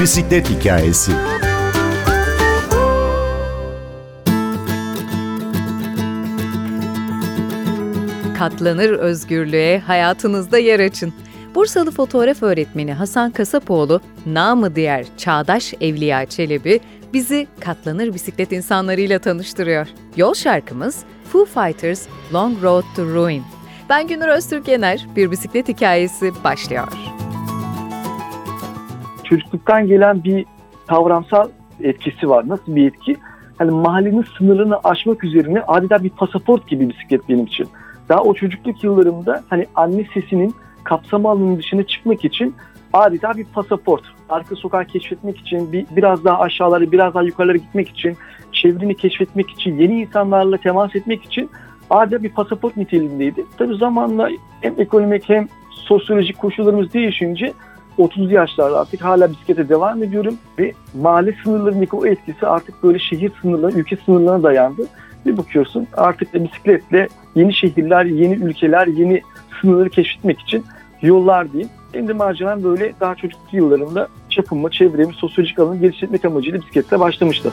Bisiklet hikayesi. Katlanır özgürlüğe hayatınızda yer açın. Bursalı fotoğraf öğretmeni Hasan Kasapoğlu, namı diğer Çağdaş Evliya Çelebi, bizi katlanır bisiklet insanlarıyla tanıştırıyor. Yol şarkımız Foo Fighters Long Road to Ruin. Ben Günür Öztürk Yener, bir bisiklet hikayesi başlıyor. Çocukluktan gelen bir kavramsal etkisi var. Nasıl bir etki? Hani mahallenin sınırını aşmak üzerine adeta bir pasaport gibi bisiklet benim için. Daha o çocukluk yıllarımda hani anne sesinin kapsama alanının dışına çıkmak için adeta bir pasaport. Arka sokağı keşfetmek için, bir, biraz daha aşağılara, biraz daha yukarılara gitmek için, çevreni keşfetmek için, yeni insanlarla temas etmek için adeta bir pasaport niteliğindeydi. Tabii zamanla hem ekonomik hem sosyolojik koşullarımız değişince 30 yaşlarda artık hala bisiklete devam ediyorum ve mahalle sınırlarındaki o etkisi artık böyle şehir sınırlarına, ülke sınırlarına dayandı. Bir bakıyorsun artık da bisikletle yeni şehirler, yeni ülkeler, yeni sınırları keşfetmek için yollar diyeyim. Benim de maceram böyle daha çocukluk yıllarımda çapımı, çevremi, sosyolojik alanı geliştirmek amacıyla bisikletle başlamıştı.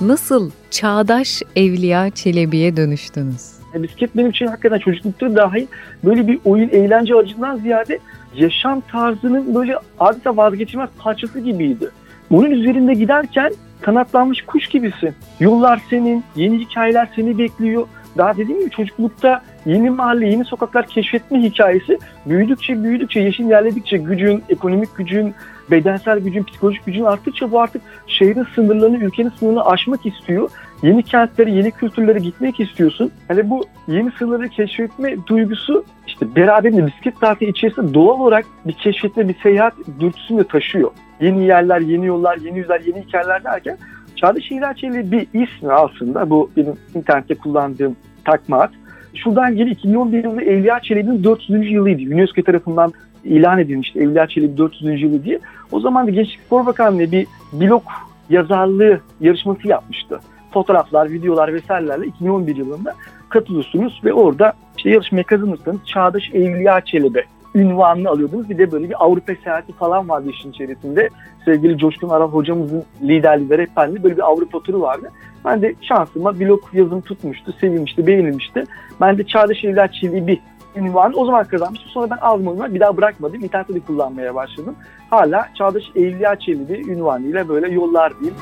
Nasıl çağdaş Evliya Çelebi'ye dönüştünüz? Yani bisiklet benim için hakikaten çocuklukta dahi böyle bir oyun, eğlence aracından ziyade yaşam tarzının böyle adeta vazgeçilmez parçası gibiydi. Bunun üzerinde giderken kanatlanmış kuş gibisin. Yollar senin, yeni hikayeler seni bekliyor. Daha dediğim gibi çocuklukta yeni mahalle, yeni sokaklar keşfetme hikayesi büyüdükçe büyüdükçe, yaşın ilerledikçe gücün, ekonomik gücün, bedensel gücün, psikolojik gücün arttıkça bu artık şehrin sınırlarını, ülkenin sınırını aşmak istiyor. Yeni kentlere, yeni kültürlere gitmek istiyorsun. Hani bu yeni sınırları keşfetme duygusu işte beraberinde bisiklet tatili içerisinde doğal olarak bir keşfetme, bir seyahat dürtüsünü de taşıyor. Yeni yerler, yeni yollar, yeni yüzler, yeni hikayeler derken Çağdaş Çelebi bir ismi aslında. Bu benim internette kullandığım takma ad. Şuradan geri 2011 yılında Evliya Çelebi'nin 400. yılıydı. UNESCO tarafından ilan edilmişti Evliya Çelebi 400. yılı diye. O zaman da Gençlik Spor Bakanlığı bir blog yazarlığı yarışması yapmıştı. Fotoğraflar, videolar vesairelerle 2011 yılında katılıyorsunuz ve orada işte yarışmaya kazanırsanız Çağdaş Evliya Çelebi ünvanını alıyordunuz. Bir de böyle bir Avrupa seyahati falan vardı işin içerisinde. Sevgili Coşkun Aral hocamızın liderliği ve rehberliği böyle bir Avrupa turu vardı. Ben de şansıma blog yazım tutmuştu, sevilmişti, beğenilmişti. Ben de Çağdaş Evliya Çelebi ünvanı o zaman kazanmıştım. Sonra ben aldım bir daha bırakmadım. İnternette de kullanmaya başladım. Hala Çağdaş Evliya Çelebi ünvanıyla böyle yollar diyeyim.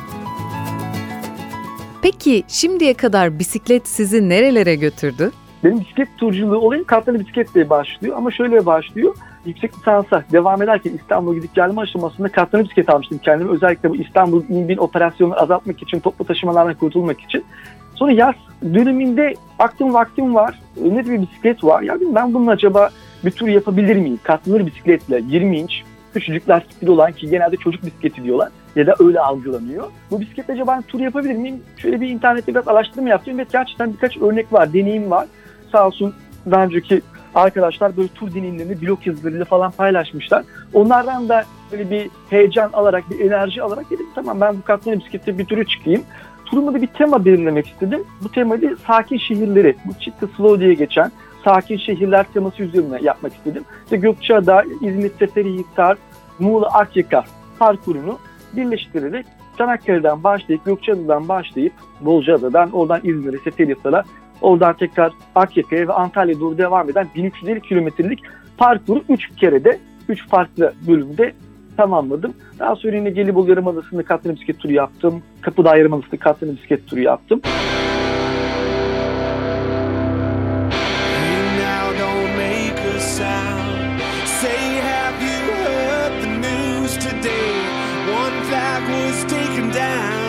Peki şimdiye kadar bisiklet sizi nerelere götürdü? Benim bisiklet turculuğu olayım katlanır bisikletle başlıyor ama şöyle başlıyor. Yüksek lisansa devam ederken İstanbul'a gidip gelme aşamasında katlanır bisiklet almıştım kendime. Özellikle bu İstanbul İnbin operasyonunu azaltmak için, toplu taşımalardan kurtulmak için. Sonra yaz döneminde aklım vaktim var. Ne bir bisiklet var. Ya ben bunun acaba bir tur yapabilir miyim? Katlanır bisikletle 20 inç küçücük lastikli olan ki genelde çocuk bisikleti diyorlar ya da öyle algılanıyor. Bu bisikletle acaba tur yapabilir miyim? Şöyle bir internette biraz araştırma yaptım ve gerçekten birkaç örnek var, deneyim var. Sağ olsun daha önceki arkadaşlar böyle tur deneyimlerini blog yazılarıyla falan paylaşmışlar. Onlardan da böyle bir heyecan alarak, bir enerji alarak dedim tamam ben bu katlanır bisiklette bir turu çıkayım. Turumda da bir tema belirlemek istedim. Bu temayı sakin şehirleri, bu Chitta Slow diye geçen sakin şehirler teması üzerine yapmak istedim. İşte Gökçeada, İzmit, Seferihisar, Muğla, Akyaka parkurunu birleştirerek Çanakkale'den başlayıp, Gökçeada'dan başlayıp, Bolca'dan, oradan İzmir'e, Seferihisar'a, oradan tekrar Akyaka'ya ve Antalya'ya doğru devam eden 1350 kilometrelik parkuru 3 kerede, 3 farklı bölümde tamamladım. Daha sonra yine Gelibolu Yarımadası'nda katlanır bisiklet turu yaptım. Kapıdağ Yarımadası'nda katlanır bisiklet turu yaptım. broken down.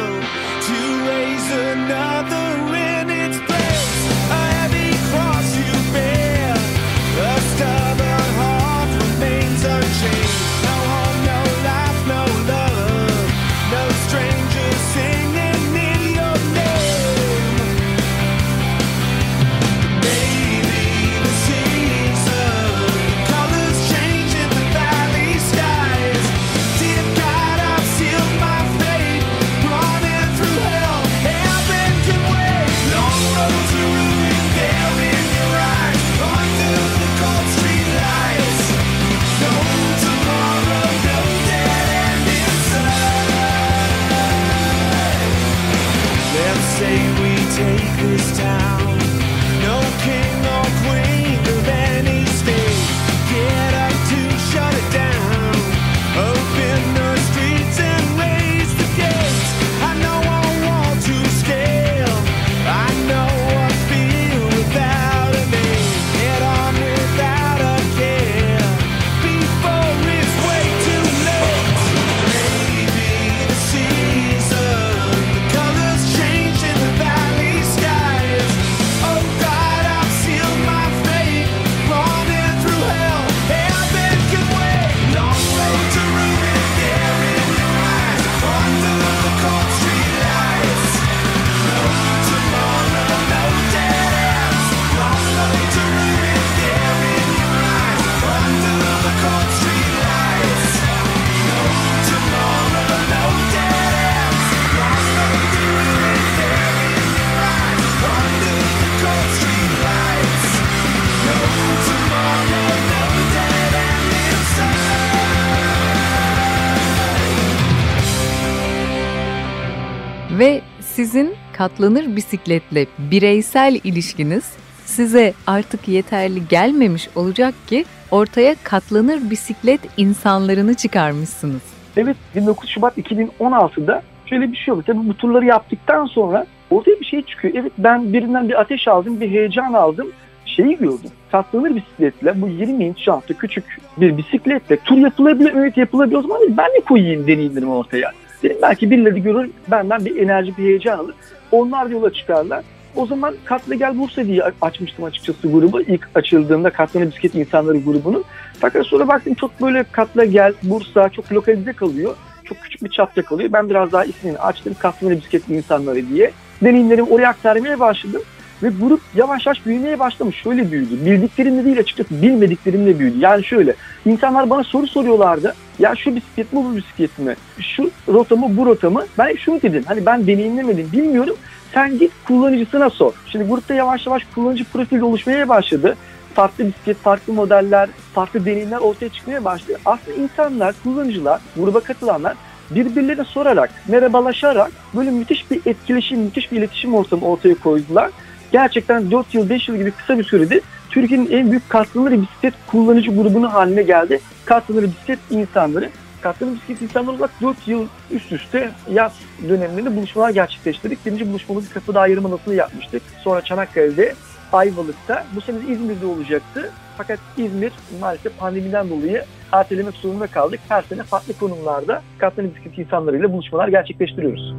Sizin katlanır bisikletle bireysel ilişkiniz size artık yeterli gelmemiş olacak ki ortaya katlanır bisiklet insanlarını çıkarmışsınız. Evet 29 Şubat 2016'da şöyle bir şey oldu. Tabii bu turları yaptıktan sonra ortaya bir şey çıkıyor. Evet ben birinden bir ateş aldım, bir heyecan aldım. Şeyi gördüm. Katlanır bisikletle bu 20 inç jantlı küçük bir bisikletle tur yapılabilir, evet yapılabilir. O zaman ben de koyayım deneyimlerimi ortaya. Dedim belki birileri görür benden bir enerji bir heyecan alır. Onlar yola çıkarlar. O zaman Katla Gel Bursa diye açmıştım açıkçası grubu. İlk açıldığında Katlanır Bisiklet İnsanları grubunun. Fakat sonra baktım çok böyle Katla Gel Bursa çok lokalize kalıyor. Çok küçük bir çapta kalıyor. Ben biraz daha ismini açtım Katlanır Bisiklet İnsanları diye. Deneyimlerimi oraya aktarmaya başladım. Ve grup yavaş yavaş büyümeye başlamış. Şöyle büyüdü. Bildiklerimle değil açıkçası bilmediklerimle büyüdü. Yani şöyle. insanlar bana soru soruyorlardı. Ya şu bisiklet mi bu bisiklet mi? Şu rota mı bu rota mı? Ben şunu dedim. Hani ben deneyimlemedim bilmiyorum. Sen git kullanıcısına sor. Şimdi grupta yavaş yavaş kullanıcı profili oluşmaya başladı. Farklı bisiklet, farklı modeller, farklı deneyimler ortaya çıkmaya başladı. Aslında insanlar, kullanıcılar, gruba katılanlar birbirlerine sorarak, merhabalaşarak böyle müthiş bir etkileşim, müthiş bir iletişim ortamı ortaya koydular gerçekten 4 yıl 5 yıl gibi kısa bir sürede Türkiye'nin en büyük katlanır bisiklet kullanıcı grubunu haline geldi. Katlanır bisiklet insanları. Katlanır bisiklet insanları olarak 4 yıl üst üste yaz dönemlerinde buluşmalar gerçekleştirdik. Birinci buluşmamızı Kapıdağ Yarımadası'nda yapmıştık. Sonra Çanakkale'de, Ayvalık'ta. Bu sene İzmir'de olacaktı. Fakat İzmir maalesef pandemiden dolayı ertelemek zorunda kaldık. Her sene farklı konumlarda katlanır bisiklet insanlarıyla buluşmalar gerçekleştiriyoruz.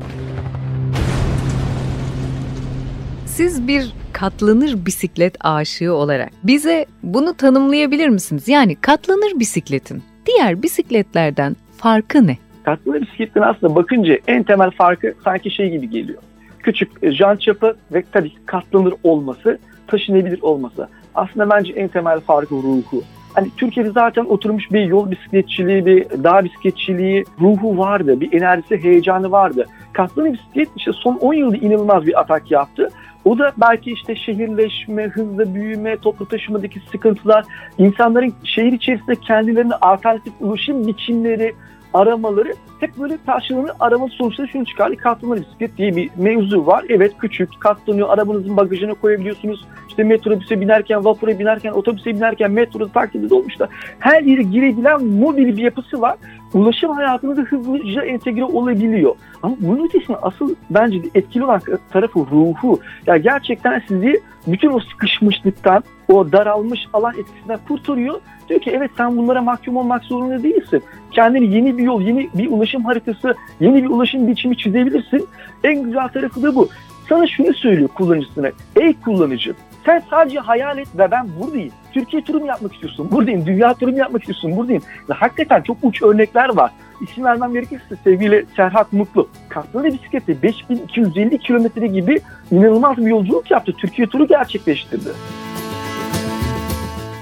Siz bir katlanır bisiklet aşığı olarak bize bunu tanımlayabilir misiniz? Yani katlanır bisikletin diğer bisikletlerden farkı ne? Katlanır bisikletin aslında bakınca en temel farkı sanki şey gibi geliyor. Küçük e, jant çapı ve tabii katlanır olması, taşınabilir olması. Aslında bence en temel farkı ruhu. Hani Türkiye'de zaten oturmuş bir yol bisikletçiliği, bir dağ bisikletçiliği ruhu vardı. Bir enerjisi, heyecanı vardı. Katlanır bisiklet işte son 10 yılda inanılmaz bir atak yaptı. O da belki işte şehirleşme, hızlı büyüme, toplu taşımadaki sıkıntılar, insanların şehir içerisinde kendilerine alternatif ulaşım biçimleri aramaları hep böyle karşılığını arama sonuçta şunu çıkardı. Katlanır bisiklet diye bir mevzu var. Evet küçük, katlanıyor. Arabanızın bagajına koyabiliyorsunuz. İşte metrobüse binerken, vapura binerken, otobüse binerken, metroda, takside dolmuşta her yere girebilen mobil bir yapısı var. Ulaşım hayatınıza hızlıca entegre olabiliyor. Ama bunun ötesinde asıl bence etkili olan tarafı ruhu. Yani gerçekten sizi bütün o sıkışmışlıktan, o daralmış alan etkisinden kurtarıyor. Diyor ki evet sen bunlara mahkum olmak zorunda değilsin. Kendini yeni bir yol, yeni bir ulaşım haritası, yeni bir ulaşım biçimi çizebilirsin. En güzel tarafı da bu. Sana şunu söylüyor kullanıcısına. Ey kullanıcı sen sadece hayal et ve ben buradayım. Türkiye turu mu yapmak istiyorsun? Buradayım. Dünya turu mu yapmak istiyorsun? Buradayım. Ve hakikaten çok uç örnekler var. İsim vermem gerekirse sevgili Serhat Mutlu. Katlanır bisiklette 5250 kilometre gibi inanılmaz bir yolculuk yaptı. Türkiye turu gerçekleştirdi.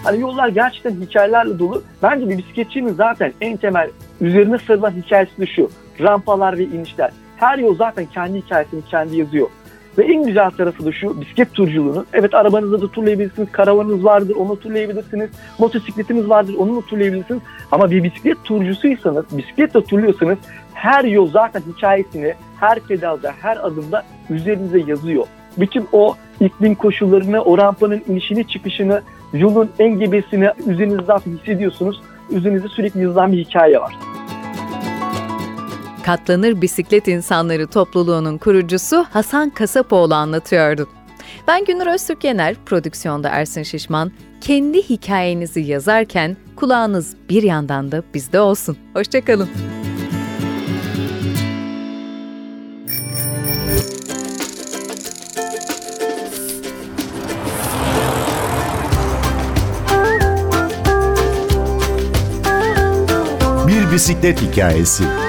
Hani yollar gerçekten hikayelerle dolu. Bence bir bisikletçinin zaten en temel üzerine sarılan hikayesi de şu. Rampalar ve inişler. Her yol zaten kendi hikayesini kendi yazıyor. Ve en güzel tarafı da şu bisiklet turculuğunun. Evet arabanızda da turlayabilirsiniz, karavanınız vardır, onu turlayabilirsiniz, motosikletiniz vardır, onu turlayabilirsiniz. Ama bir bisiklet turcusuysanız, bisikletle turluyorsanız her yol zaten hikayesini her pedalda, her adımda üzerinize yazıyor. bütün o iklim koşullarını, o rampanın inişini çıkışını, yolun engebesini üzerinizden hissediyorsunuz. Üzerinizde sürekli yazılan bir hikaye var. Katlanır Bisiklet İnsanları topluluğunun kurucusu Hasan Kasapoğlu anlatıyordu. Ben Günür Öztürk Yener, prodüksiyonda Ersin Şişman. Kendi hikayenizi yazarken kulağınız bir yandan da bizde olsun. Hoşçakalın. Bir bisiklet hikayesi.